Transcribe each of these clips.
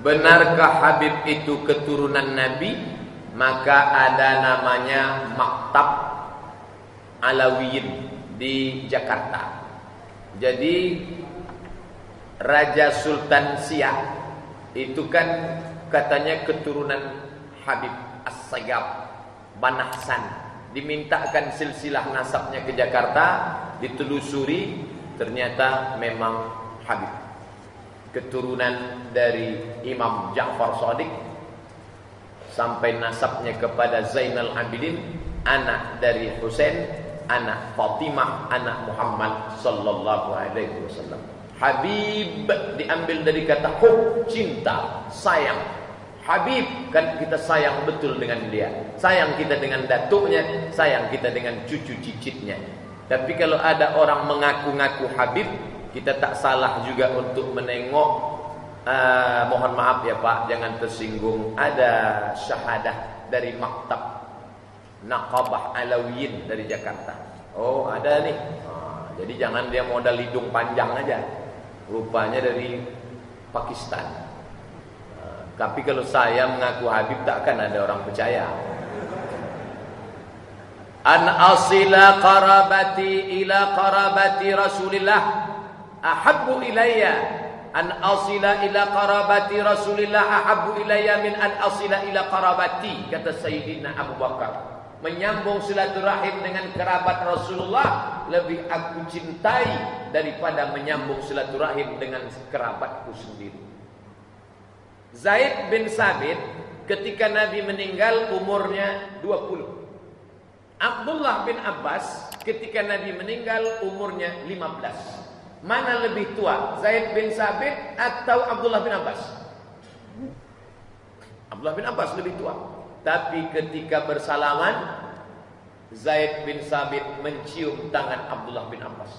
Benarkah Habib itu keturunan Nabi? Maka ada namanya Maktab Alawiyin di Jakarta. Jadi Raja Sultan Siak itu kan katanya keturunan Habib As-Sagab Banahsan. Dimintakan silsilah nasabnya ke Jakarta, ditelusuri ternyata memang Habib. Keturunan dari Imam Ja'far Shadiq sampai nasabnya kepada Zainal Abidin anak dari Husain anak Fatimah anak Muhammad sallallahu alaihi wasallam. Habib diambil dari kata hub cinta sayang Habib kan kita sayang betul dengan dia. Sayang kita dengan datuknya sayang kita dengan cucu cicitnya. Tapi kalau ada orang mengaku-ngaku Habib kita tak salah juga untuk menengok uh, mohon maaf ya Pak jangan tersinggung. Ada syahadah dari maktab Naqabah Alawiyin dari Jakarta. Oh ada nih. Ah, jadi jangan dia modal hidung panjang aja. Rupanya dari Pakistan tapi kalau saya mengaku Habib takkan ada orang percaya. An asila qarabati ila qarabati Rasulillah. Ahabbu ilayya an asila ila qarabati Rasulillah. Ahabbu ilayya min an asila ila qarabati kata Sayyidina Abu Bakar. Menyambung silaturahim dengan kerabat Rasulullah lebih aku cintai daripada menyambung silaturahim dengan kerabatku sendiri Zaid bin Sabit ketika Nabi meninggal umurnya 20 Abdullah bin Abbas ketika Nabi meninggal umurnya 15 Mana lebih tua? Zaid bin Sabit atau Abdullah bin Abbas? Abdullah bin Abbas lebih tua. Tapi ketika bersalaman, Zaid bin Sabit mencium tangan Abdullah bin Abbas.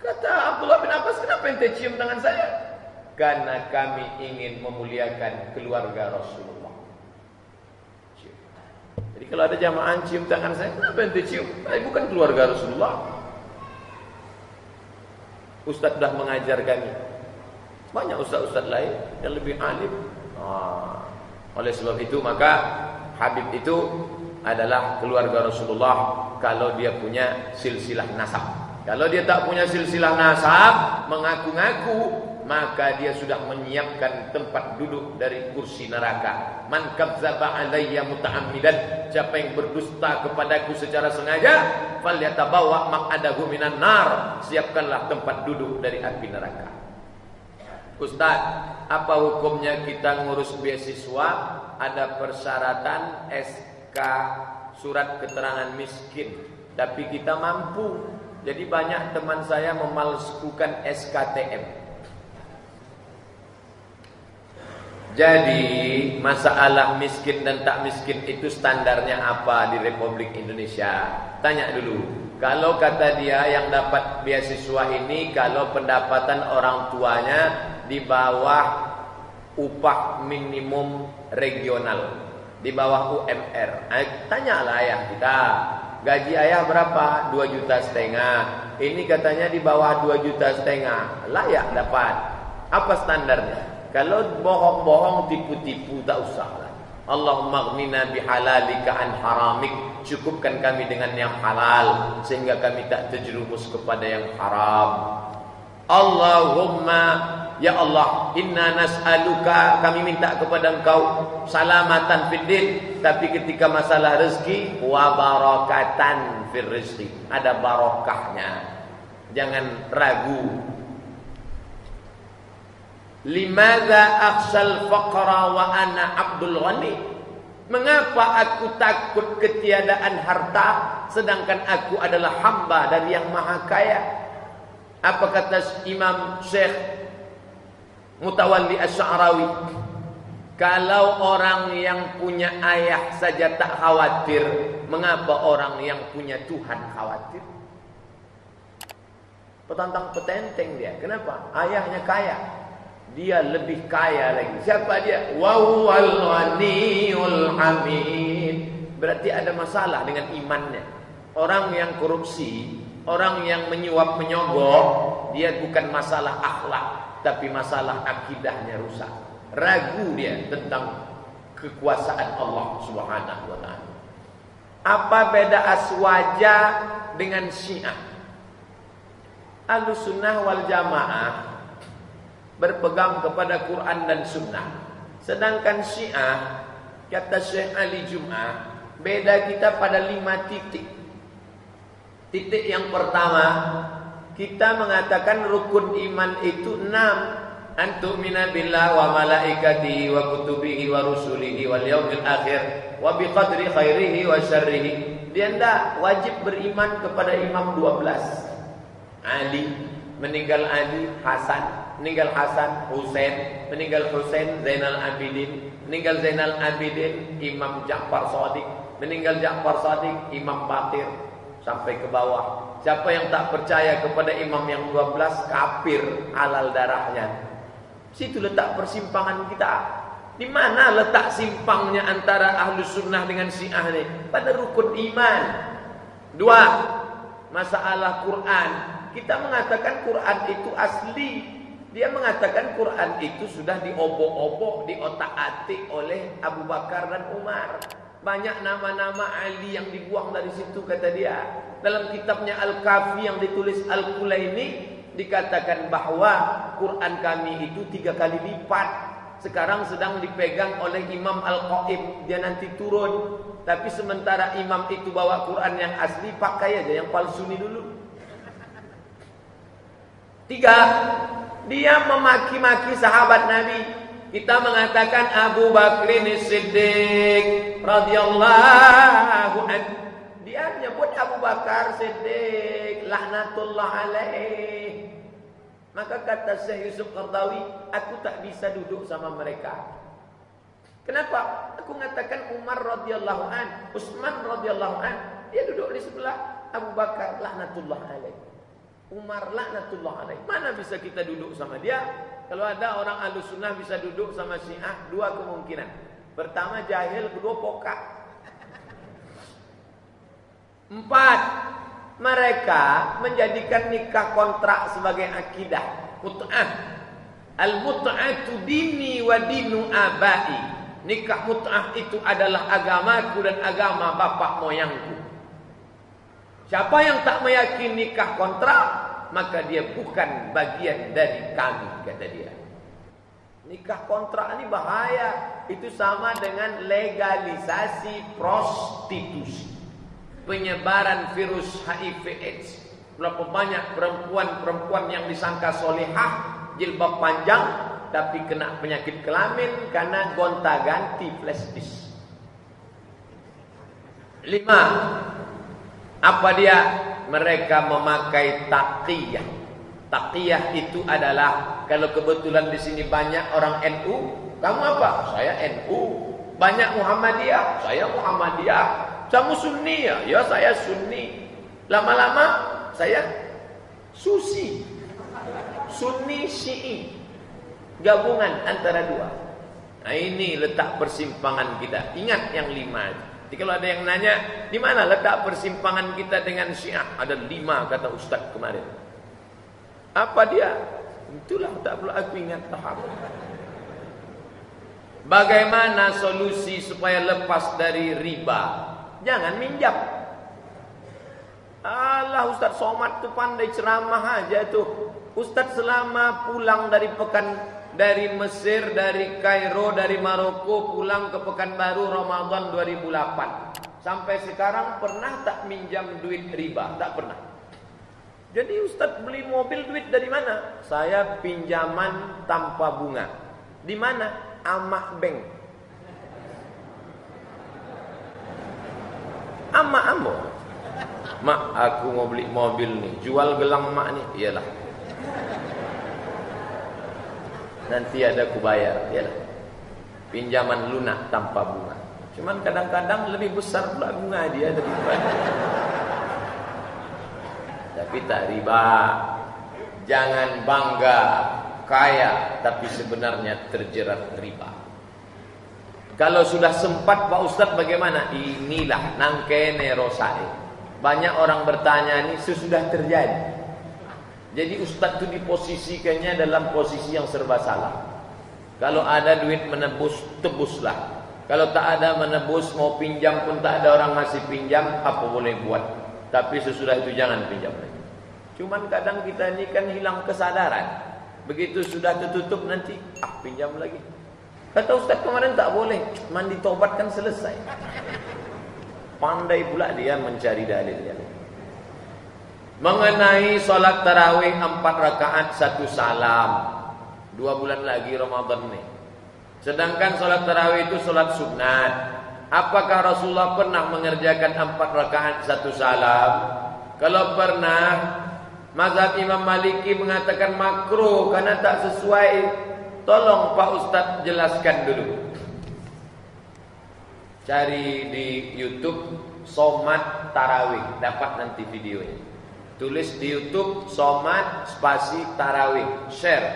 Kata Abdullah bin Abbas, kenapa ente cium tangan saya? Karena kami ingin memuliakan keluarga Rasulullah. Cium. Jadi kalau ada jamaah cium tangan saya, kenapa ente cium? Saya bukan keluarga Rasulullah. Ustaz dah mengajar kami. Banyak ustaz-ustaz lain yang lebih alim. Ah. Oleh sebab itu maka Habib itu adalah keluarga Rasulullah kalau dia punya silsilah nasab. Kalau dia tak punya silsilah nasab, mengaku-ngaku, maka dia sudah menyiapkan tempat duduk dari kursi neraka. Man kadzdzaba alayya muta'ammidan, siapa yang berdusta kepadaku secara sengaja, falyatabawa maq'adahu minan nar. Siapkanlah tempat duduk dari api neraka. Ustaz, apa hukumnya kita ngurus beasiswa? Ada persyaratan SK surat keterangan miskin, tapi kita mampu. Jadi banyak teman saya memalsukan SKTM. Jadi masalah miskin dan tak miskin itu standarnya apa di Republik Indonesia? Tanya dulu. Kalau kata dia yang dapat beasiswa ini kalau pendapatan orang tuanya di bawah upah minimum regional, di bawah UMR. Eh, tanyalah ayah kita, gaji ayah berapa? 2 juta setengah. Ini katanya di bawah 2 juta setengah, layak dapat. Apa standarnya? Kalau bohong-bohong tipu-tipu tak usahlah. Allahumma ghnina bihalalika an haramik. Cukupkan kami dengan yang halal sehingga kami tak terjerumus kepada yang haram. Allahumma ya Allah inna nas'aluka kami minta kepada engkau salamatan fid din tapi ketika masalah rezeki wa barakatan fir rizqi ada barokahnya. Jangan ragu Limadha aksal faqra wa ana abdul ghani? Mengapa aku takut ketiadaan harta Sedangkan aku adalah hamba dari yang maha kaya? Apa kata Imam Syekh Mutawalli As-Sa'rawi Kalau orang yang punya ayah saja tak khawatir Mengapa orang yang punya Tuhan khawatir? Petantang petenteng dia. Kenapa? Ayahnya kaya dia lebih kaya lagi. Siapa dia? Wawal ghaniyul hamid. Berarti ada masalah dengan imannya. Orang yang korupsi, orang yang menyuap menyogok, dia bukan masalah akhlak, tapi masalah akidahnya rusak. Ragu dia tentang kekuasaan Allah Subhanahu wa taala. Apa beda aswaja dengan Syiah? Ahlussunnah wal Jamaah berpegang kepada Quran dan Sunnah. Sedangkan Syiah kata Syekh Ali Jum'ah beda kita pada lima titik. Titik yang pertama, kita mengatakan rukun iman itu enam. Antum billah wa malaikatihi wa kutubihi wa rusulihi wal yaumil akhir wa bi qadri khairihi wa syarrihi. Dia tidak wajib beriman kepada imam 12. Ali, meninggal Ali, Hasan, meninggal Hasan, Husain, meninggal Husain, Zainal Abidin, meninggal Zainal Abidin, Imam Ja'far Shadiq, meninggal Ja'far Shadiq, Imam Batir, sampai ke bawah. Siapa yang tak percaya kepada imam yang 12 kafir halal darahnya. Situ letak persimpangan kita. Di mana letak simpangnya antara ahlu sunnah dengan syiah ini? Pada rukun iman. Dua, masalah Quran. Kita mengatakan Quran itu asli. Dia mengatakan Quran itu sudah diobok-obok, diotak-atik oleh Abu Bakar dan Umar. Banyak nama-nama Ali yang dibuang dari situ kata dia. Dalam kitabnya Al-Kafi yang ditulis Al-Kulaini dikatakan bahwa Quran kami itu tiga kali lipat. Sekarang sedang dipegang oleh Imam Al-Qaib. Dia nanti turun. Tapi sementara imam itu bawa Quran yang asli, pakai aja yang palsu ini dulu. Tiga, dia memaki-maki sahabat Nabi. Kita mengatakan Abu Bakrin Siddiq radhiyallahu an. Dia menyebut Abu Bakar Siddiq laknatullah alaih. Maka kata Syekh Yusuf Qardawi, aku tak bisa duduk sama mereka. Kenapa? Aku mengatakan Umar radhiyallahu an, Utsman radhiyallahu an, dia duduk di sebelah Abu Bakar laknatullah alaih. Umar laknatullah alaih. Mana bisa kita duduk sama dia? Kalau ada orang ahlu sunnah bisa duduk sama syiah, dua kemungkinan. Pertama jahil, kedua pokak. Empat, mereka menjadikan nikah kontrak sebagai akidah. Mut'ah. Al-mut'atu dini wa dinu abai. Nikah mut'ah itu adalah agamaku dan agama bapak moyangku. Siapa yang tak meyakini nikah kontrak, maka dia bukan bagian dari kami kata dia. Nikah kontrak ini bahaya. Itu sama dengan legalisasi prostitusi. Penyebaran virus HIV AIDS. Berapa banyak perempuan-perempuan yang disangka solehah, jilbab panjang, tapi kena penyakit kelamin karena gonta-ganti flash disk. Lima, apa dia? Mereka memakai taqiyah. Taqiyah itu adalah kalau kebetulan di sini banyak orang NU, kamu apa? Saya NU. Banyak Muhammadiyah, saya Muhammadiyah. Kamu Sunni ya? Ya saya Sunni. Lama-lama saya Susi. Sunni Syi'i. Gabungan antara dua. Nah ini letak persimpangan kita. Ingat yang lima. Jadi kalau ada yang nanya, di mana letak persimpangan kita dengan Syiah? Ada lima kata Ustaz kemarin. Apa dia? Itulah tak perlu aku ingat tahap. Bagaimana solusi supaya lepas dari riba? Jangan minjam. Allah Ustaz Somad tu pandai ceramah aja tuh. Ustaz selama pulang dari pekan dari Mesir, dari Kairo, dari Maroko pulang ke Pekanbaru Ramadan 2008. Sampai sekarang pernah tak minjam duit riba? Tak pernah. Jadi Ustaz beli mobil duit dari mana? Saya pinjaman tanpa bunga. Di mana? Amak Bank. Amak Ambo. Mak, aku mau beli mobil nih. Jual gelang mak nih. Iyalah. Nanti ada ku bayar. Iyalah. Pinjaman lunak tanpa bunga. Cuman kadang-kadang lebih besar pula bunga dia daripada. Tapi tak riba. Jangan bangga kaya tapi sebenarnya terjerat riba. Kalau sudah sempat Pak Ustaz bagaimana? Inilah nangkene rosae. Banyak orang bertanya ini sesudah terjadi. Jadi ustaz itu diposisikannya dalam posisi yang serba salah. Kalau ada duit menebus, tebuslah. Kalau tak ada menebus, mau pinjam pun tak ada orang ngasih pinjam, apa boleh buat. Tapi sesudah itu jangan pinjam lagi. Cuman kadang kita ini kan hilang kesadaran. Begitu sudah tertutup nanti, ah pinjam lagi. Kata Ustaz kemarin tak boleh, mandi tobat kan selesai. Pandai pula dia mencari dalil ya. Mengenai solat tarawih empat rakaat satu salam. Dua bulan lagi Ramadan nih. Sedangkan solat tarawih itu solat sunat. Apakah Rasulullah pernah mengerjakan empat rakaat satu salam? Kalau pernah, mazhab Imam Maliki mengatakan makruh karena tak sesuai. Tolong Pak Ustadz jelaskan dulu. Cari di YouTube Somat Tarawih, dapat nanti videonya. Tulis di YouTube Somat spasi Tarawih, share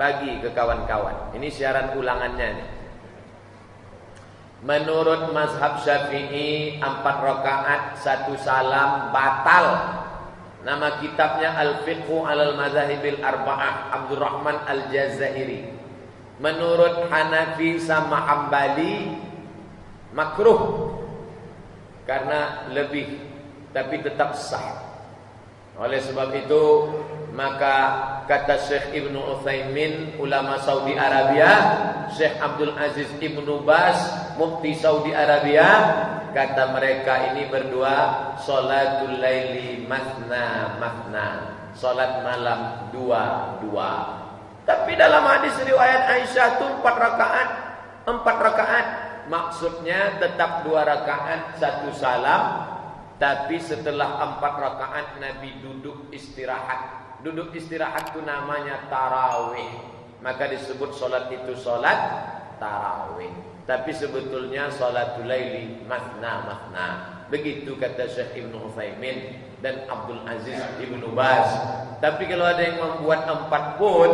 bagi ke kawan-kawan. Ini siaran ulangannya nih. Menurut mazhab Syafi'i empat rakaat satu salam batal. Nama kitabnya Al-Fiqhu Alal Madzahibil Arba'ah Abdurrahman Al-Jazairi. Menurut Hanafi sama Hambali makruh karena lebih tapi tetap sah. Oleh sebab itu maka kata Syekh Ibnu Utsaimin ulama Saudi Arabia, Syekh Abdul Aziz Ibnu Bas mufti Saudi Arabia kata mereka ini berdua salatul laili matna matna salat malam dua dua. Tapi dalam hadis riwayat Aisyah itu empat rakaat empat rakaat. Maksudnya tetap dua rakaat satu salam Tapi setelah empat rakaat Nabi duduk istirahat. Duduk istirahat itu namanya tarawih. Maka disebut solat itu solat tarawih. Tapi sebetulnya solatul laili makna makna. Begitu kata Syekh Ibn Uthaymin dan Abdul Aziz Ibn Baz. Tapi kalau ada yang membuat empat pun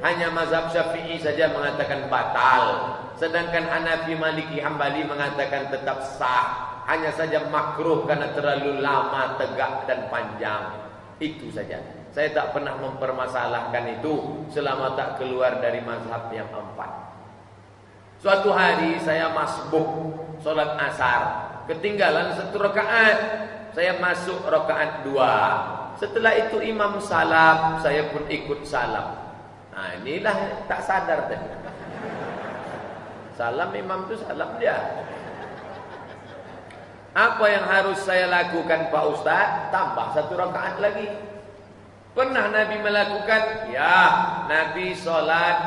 Hanya mazhab syafi'i saja mengatakan batal. Sedangkan Hanafi Maliki Hambali mengatakan tetap sah. Hanya saja makruh karena terlalu lama, tegak dan panjang. Itu saja. Saya tak pernah mempermasalahkan itu selama tak keluar dari mazhab yang empat. Suatu hari saya masbuk solat asar. Ketinggalan satu rakaat. Saya masuk rakaat dua. Setelah itu imam salam, saya pun ikut salam. Nah inilah tak sadar tadi. Salam imam itu salam dia. Apa yang harus saya lakukan Pak Ustaz? Tambah satu rakaat lagi. Pernah Nabi melakukan? Ya, Nabi sholat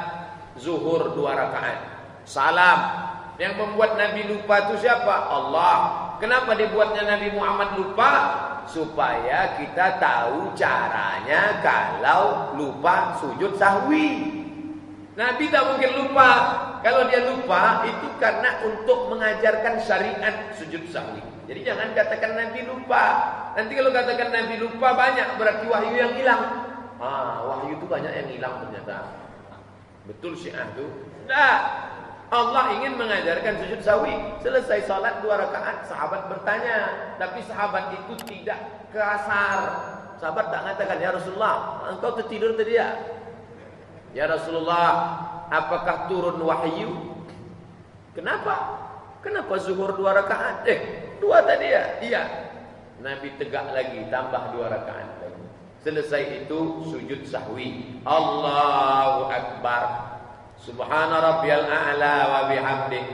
zuhur dua rakaat. Salam. Yang membuat Nabi lupa itu siapa? Allah. Kenapa dibuatnya Nabi Muhammad lupa? Supaya kita tahu caranya kalau lupa sujud sahwi. Nabi tak mungkin lupa. Kalau dia lupa itu karena untuk mengajarkan syariat sujud sahwi. Jadi jangan katakan Nabi lupa. Nanti kalau katakan Nabi lupa banyak berarti wahyu yang hilang. Ah, wahyu itu banyak yang hilang ternyata. Betul syiah itu? Tidak. Allah ingin mengajarkan sujud sawi. Selesai salat dua rakaat, sahabat bertanya. Tapi sahabat itu tidak kasar. Sahabat tak mengatakan, Ya Rasulullah, engkau tertidur tadi ya? Ya Rasulullah, apakah turun wahyu? Kenapa? Kenapa zuhur dua rakaat? Eh, dua tadi ya? Iya. Nabi tegak lagi, tambah dua rakaat lagi. Selesai itu sujud sahwi. Allahu Akbar. Subhana rabbiyal a'la wa bihamdih.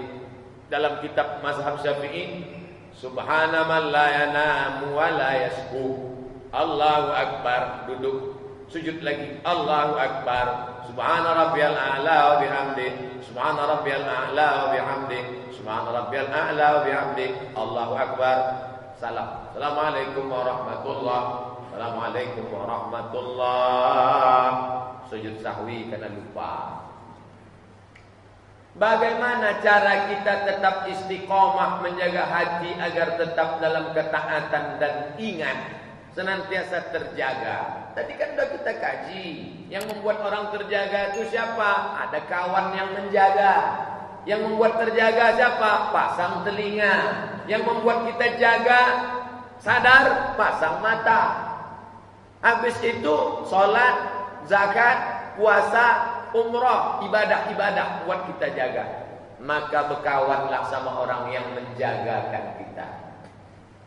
Dalam kitab mazhab Syafi'i, Subhana man la yanamu wa la yasku. Allahu Akbar, duduk. Sujud lagi. Allahu Akbar. Subhana rabbiyal a'la wa bihamdi. Subhana rabbiyal a'la wa bihamdi. Subhana rabbiyal a'la wa bihamdi. Allahu akbar. Salam. Assalamualaikum warahmatullahi Assalamualaikum warahmatullahi Sujud sahwi karena lupa. Bagaimana cara kita tetap istiqomah menjaga hati agar tetap dalam ketaatan dan ingat senantiasa terjaga. Tadi kan sudah kita kaji. Yang membuat orang terjaga itu siapa? Ada kawan yang menjaga. Yang membuat terjaga siapa? Pasang telinga. Yang membuat kita jaga sadar, pasang mata. Habis itu sholat, zakat, puasa, umrah, ibadah-ibadah buat kita jaga. Maka berkawanlah sama orang yang menjagakan kita.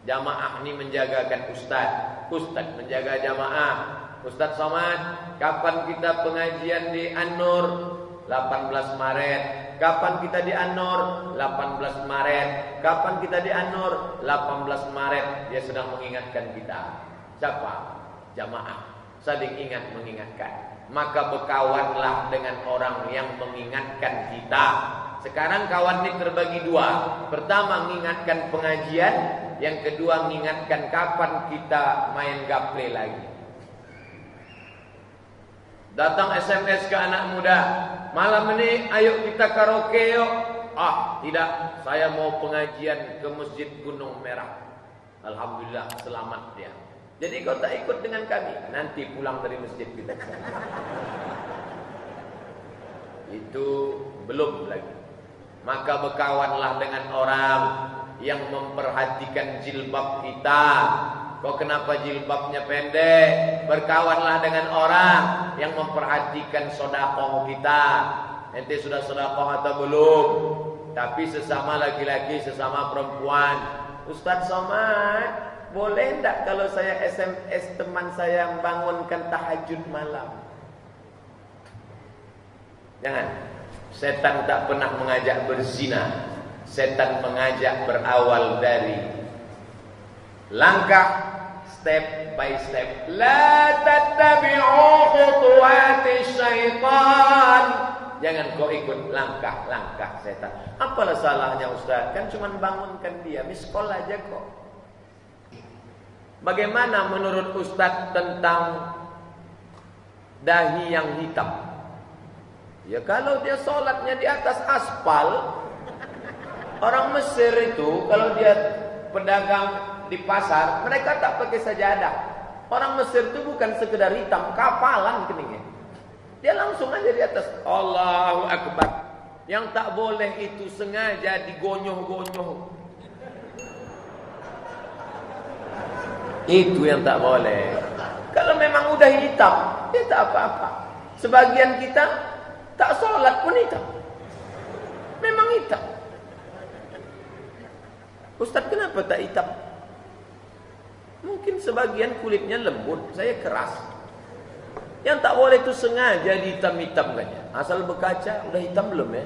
Jamaah ini menjagakan ustaz, ustaz menjaga jamaah. Ustaz Somad, kapan kita pengajian di An-Nur? 18 Maret. Kapan kita di An-Nur? 18 Maret. Kapan kita di An-Nur? 18 Maret. Dia sedang mengingatkan kita. Siapa? Jamaah. Saling ingat mengingatkan. Maka berkawanlah dengan orang yang mengingatkan kita. Sekarang kawan ini terbagi dua. Pertama mengingatkan pengajian, yang kedua mengingatkan kapan kita main gaple lagi. Datang SMS ke anak muda, malam ini ayo kita karaoke yuk. Ah, tidak, saya mau pengajian ke Masjid Gunung Merah. Alhamdulillah selamat dia. Jadi kau tak ikut dengan kami, nanti pulang dari masjid kita. Itu belum lagi. Maka berkawanlah dengan orang yang memperhatikan jilbab kita, Kok kenapa jilbabnya pendek? Berkawanlah dengan orang yang memperhatikan sodakoh kita. Ente sudah sodakoh atau belum? Tapi sesama laki-laki, sesama perempuan. Ustaz Somad, boleh enggak kalau saya SMS teman saya membangunkan tahajud malam? Jangan. Setan tak pernah mengajak berzina. Setan mengajak berawal dari langkah step by step. La tattabi'u khutuwati syaitan. Jangan kau ikut langkah-langkah setan. Apalah salahnya Ustaz? Kan cuma bangunkan dia, miskol aja kok. Bagaimana menurut Ustaz tentang dahi yang hitam? Ya kalau dia sholatnya di atas aspal, orang Mesir itu kalau dia pedagang di pasar, mereka tak pakai sajadah. Orang Mesir itu bukan sekedar hitam, kapalan keningnya. Dia langsung aja di atas. Allahu Akbar. Yang tak boleh itu sengaja digonyoh-gonyoh. Itu yang tak boleh. Kalau memang udah hitam, ya tak apa-apa. Sebagian kita tak sholat pun hitam. Memang hitam. Ustaz kenapa tak hitam? Mungkin sebagian kulitnya lembut, saya keras. Yang tak boleh itu sengaja dihitam-hitamkannya. Asal berkaca, udah hitam belum ya?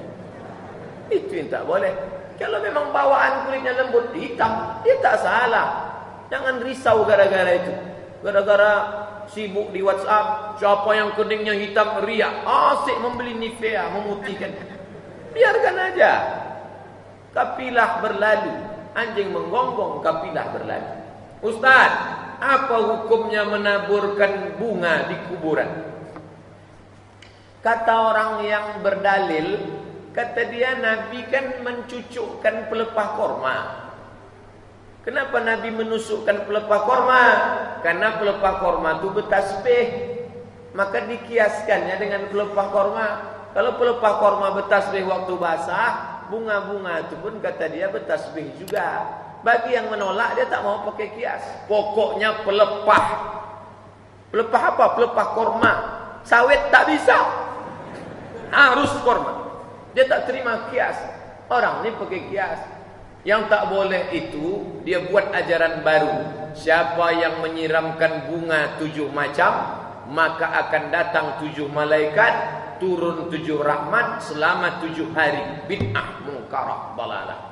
Itu yang tak boleh. Kalau memang bawaan kulitnya lembut, hitam, dia tak salah. Jangan risau gara-gara itu. Gara-gara sibuk di WhatsApp, siapa yang kuningnya hitam riak, asik membeli Nivea, memutihkan. Biarkan aja. Kapilah berlalu, anjing menggonggong, kapilah berlalu. Ustaz, apa hukumnya menaburkan bunga di kuburan? Kata orang yang berdalil, kata dia Nabi kan mencucukkan pelepah korma. Kenapa Nabi menusukkan pelepah korma? Karena pelepah korma itu bertasbih. Maka dikiaskannya dengan pelepah korma. Kalau pelepah korma bertasbih waktu basah, bunga-bunga itu pun kata dia bertasbih juga. Bagi yang menolak dia tak mau pakai kias. Pokoknya pelepah. Pelepah apa? Pelepah korma. Sawit tak bisa. Harus korma. Dia tak terima kias. Orang ni pakai kias. Yang tak boleh itu dia buat ajaran baru. Siapa yang menyiramkan bunga tujuh macam, maka akan datang tujuh malaikat, turun tujuh rahmat selama tujuh hari. Bid'ah mungkarah balalah.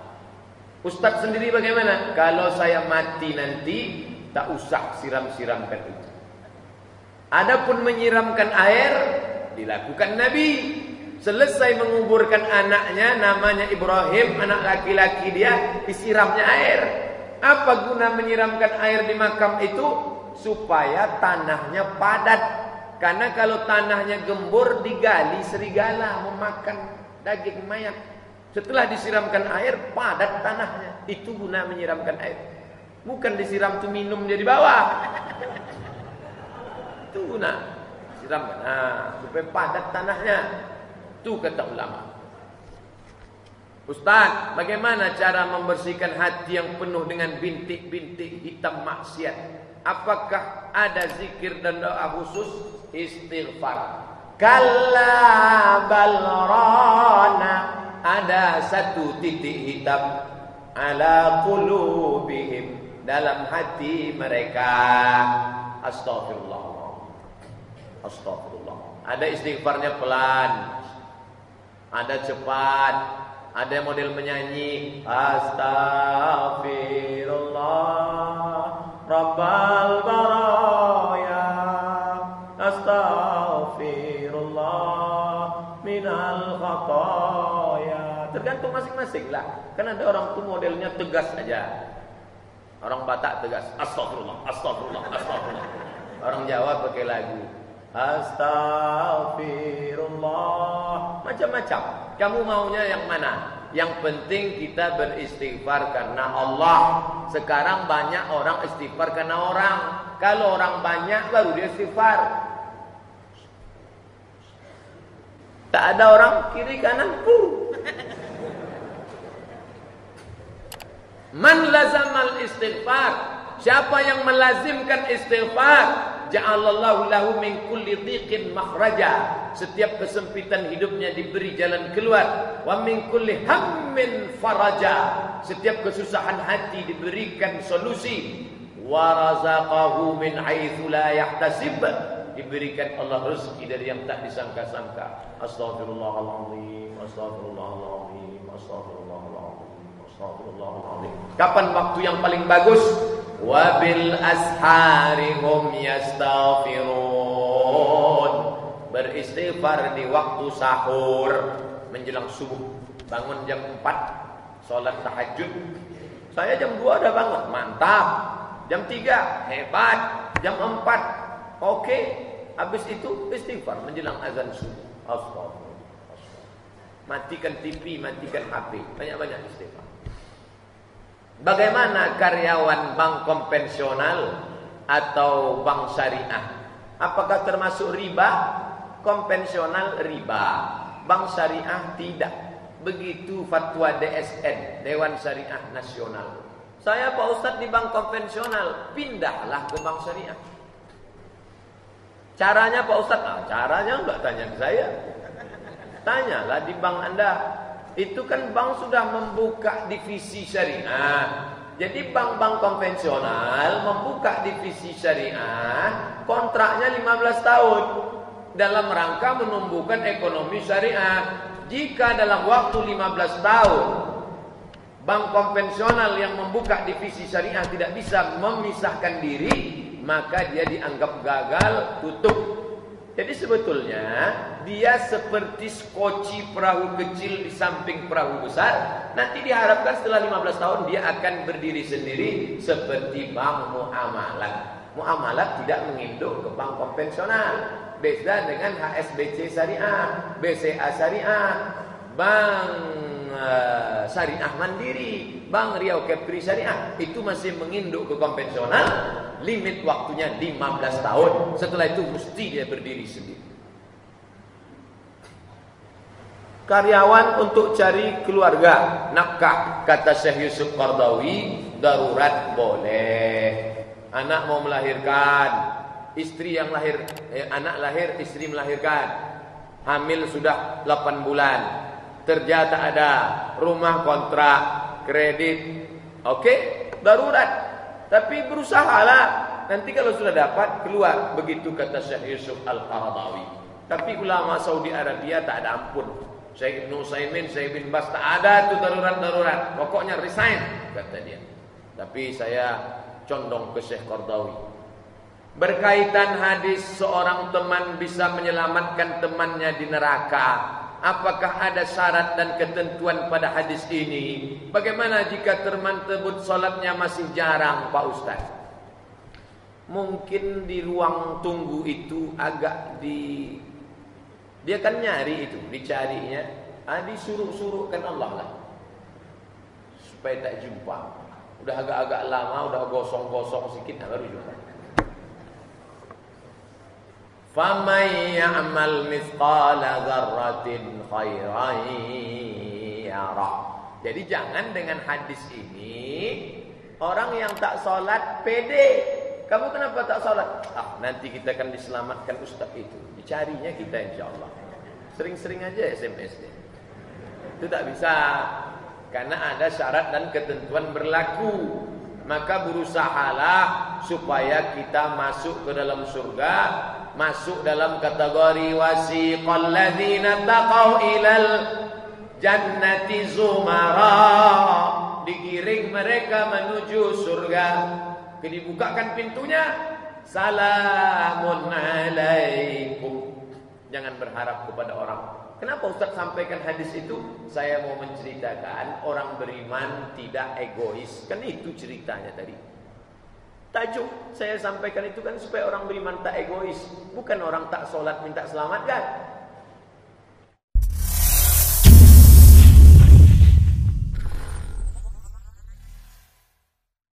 Ustaz sendiri bagaimana? Kalau saya mati nanti tak usah siram-siramkan itu. Adapun menyiramkan air dilakukan Nabi. Selesai menguburkan anaknya namanya Ibrahim, anak laki-laki dia disiramnya air. Apa guna menyiramkan air di makam itu? Supaya tanahnya padat. Karena kalau tanahnya gembur digali serigala memakan daging mayat. Setelah disiramkan air, padat tanahnya. Itu guna menyiramkan air. Bukan disiram tu minum dia di bawah. Itu guna. Siramkan. Nah, supaya padat tanahnya. Itu kata ulama. Ustaz, bagaimana cara membersihkan hati yang penuh dengan bintik-bintik hitam maksiat? Apakah ada zikir dan doa khusus? Istighfar. Kalla balrana ada satu titik hitam ala qulubihim dalam hati mereka. Astagfirullah. Astagfirullah. Ada istighfarnya pelan. Ada cepat. Ada model menyanyi Astaghfirullah Rabbal baraya Tergantung masing-masing lah. Kan ada orang tuh modelnya tegas aja. Orang Batak tegas. Astaghfirullah Astaghfirullah Astaghfirullah. Orang Jawa pakai lagu Astaghfirullah. Macam-macam. Kamu maunya yang mana? Yang penting kita beristighfar karena Allah. Sekarang banyak orang istighfar karena orang. Kalau orang banyak baru dia istighfar. Tak ada orang kiri kanan pun Man lazamal istighfar Siapa yang melazimkan istighfar ja'alallahu lahu min kulli dhiqin makhraja. Setiap kesempitan hidupnya diberi jalan keluar. Wa min kulli hammin faraja. Setiap kesusahan hati diberikan solusi. Wa razaqahu min haitsu la yahtasib. Diberikan Allah rezeki dari yang tak disangka-sangka. Astaghfirullahalazim. Astaghfirullahalazim. Astaghfirullahalazim. Kapan waktu yang paling bagus? Wabil ashari hum. Beristighfar di waktu sahur menjelang subuh. Bangun jam 4 salat tahajud. Saya jam 2 udah bangun, mantap. Jam 3 hebat. Jam 4 oke. Habis itu istighfar menjelang azan subuh. Astagfirullah. Matikan TV, matikan HP. Banyak-banyak istighfar. Bagaimana karyawan bank konvensional atau bank syariah? Apakah termasuk riba? Konvensional riba, bank syariah tidak. Begitu fatwa DSN, Dewan Syariah Nasional. Saya Pak Ustadz di bank konvensional, pindahlah ke bank syariah. Caranya Pak Ustadz, ah, caranya enggak tanya ke saya. Tanyalah di bank Anda, itu kan bank sudah membuka divisi syariah. Jadi bank-bank konvensional membuka divisi syariah, kontraknya 15 tahun dalam rangka menumbuhkan ekonomi syariah. Jika dalam waktu 15 tahun bank konvensional yang membuka divisi syariah tidak bisa memisahkan diri, maka dia dianggap gagal, tutup. Jadi sebetulnya dia seperti skoci perahu kecil di samping perahu besar. Nanti diharapkan setelah 15 tahun dia akan berdiri sendiri seperti bank muamalat. Muamalat tidak menginduk ke bank konvensional. Beda dengan HSBC Syariah, BCA Syariah, Bank uh, Syariah Mandiri, Bank Riau Kepri Syariah. Itu masih menginduk ke konvensional. Limit waktunya 15 tahun. Setelah itu mesti dia berdiri sendiri. karyawan untuk cari keluarga nafkah kata Syekh Yusuf Qardawi darurat boleh anak mau melahirkan istri yang lahir eh, anak lahir istri melahirkan hamil sudah 8 bulan kerja ada rumah kontrak kredit oke okay? darurat tapi berusahalah nanti kalau sudah dapat keluar begitu kata Syekh Yusuf Al-Qardawi tapi ulama Saudi Arabia tak ada ampun Syekh Ibn Utsaimin, Syekh Ibn Bas tak ada tuh darurat-darurat. Pokoknya resign kata dia. Tapi saya condong ke Syekh Qardawi. Berkaitan hadis seorang teman bisa menyelamatkan temannya di neraka. Apakah ada syarat dan ketentuan pada hadis ini? Bagaimana jika teman tersebut solatnya masih jarang Pak Ustaz? Mungkin di ruang tunggu itu agak di dia kan nyari itu, dicarinya, ah disuruh-suruhkan Allah lah. Supaya tak jumpa. Udah agak-agak lama, udah gosong-gosong sedikit, nah baru jumpa. فَمَنْ يَعْمَلْ مِثْقَالَ ذَرَّةٍ خَيْرًا يَرَى Jadi jangan dengan hadis ini orang yang tak sholat pede. Kamu kenapa tak sholat? Ah, nanti kita akan diselamatkan ustaz itu. Dicarinya kita Insya Allah. Sering-sering aja SMS dia. Itu tak bisa karena ada syarat dan ketentuan berlaku. Maka berusahalah supaya kita masuk ke dalam surga, masuk dalam kategori wasiqal ladzina taqau ilal jannati zumara. Digiring mereka menuju surga. Dibukakan pintunya. Salamun alaikum. Jangan berharap kepada orang Kenapa Ustaz sampaikan hadis itu? Saya mau menceritakan orang beriman tidak egois. Kan itu ceritanya tadi. Tajuk saya sampaikan itu kan supaya orang beriman tak egois. Bukan orang tak sholat minta selamat kan?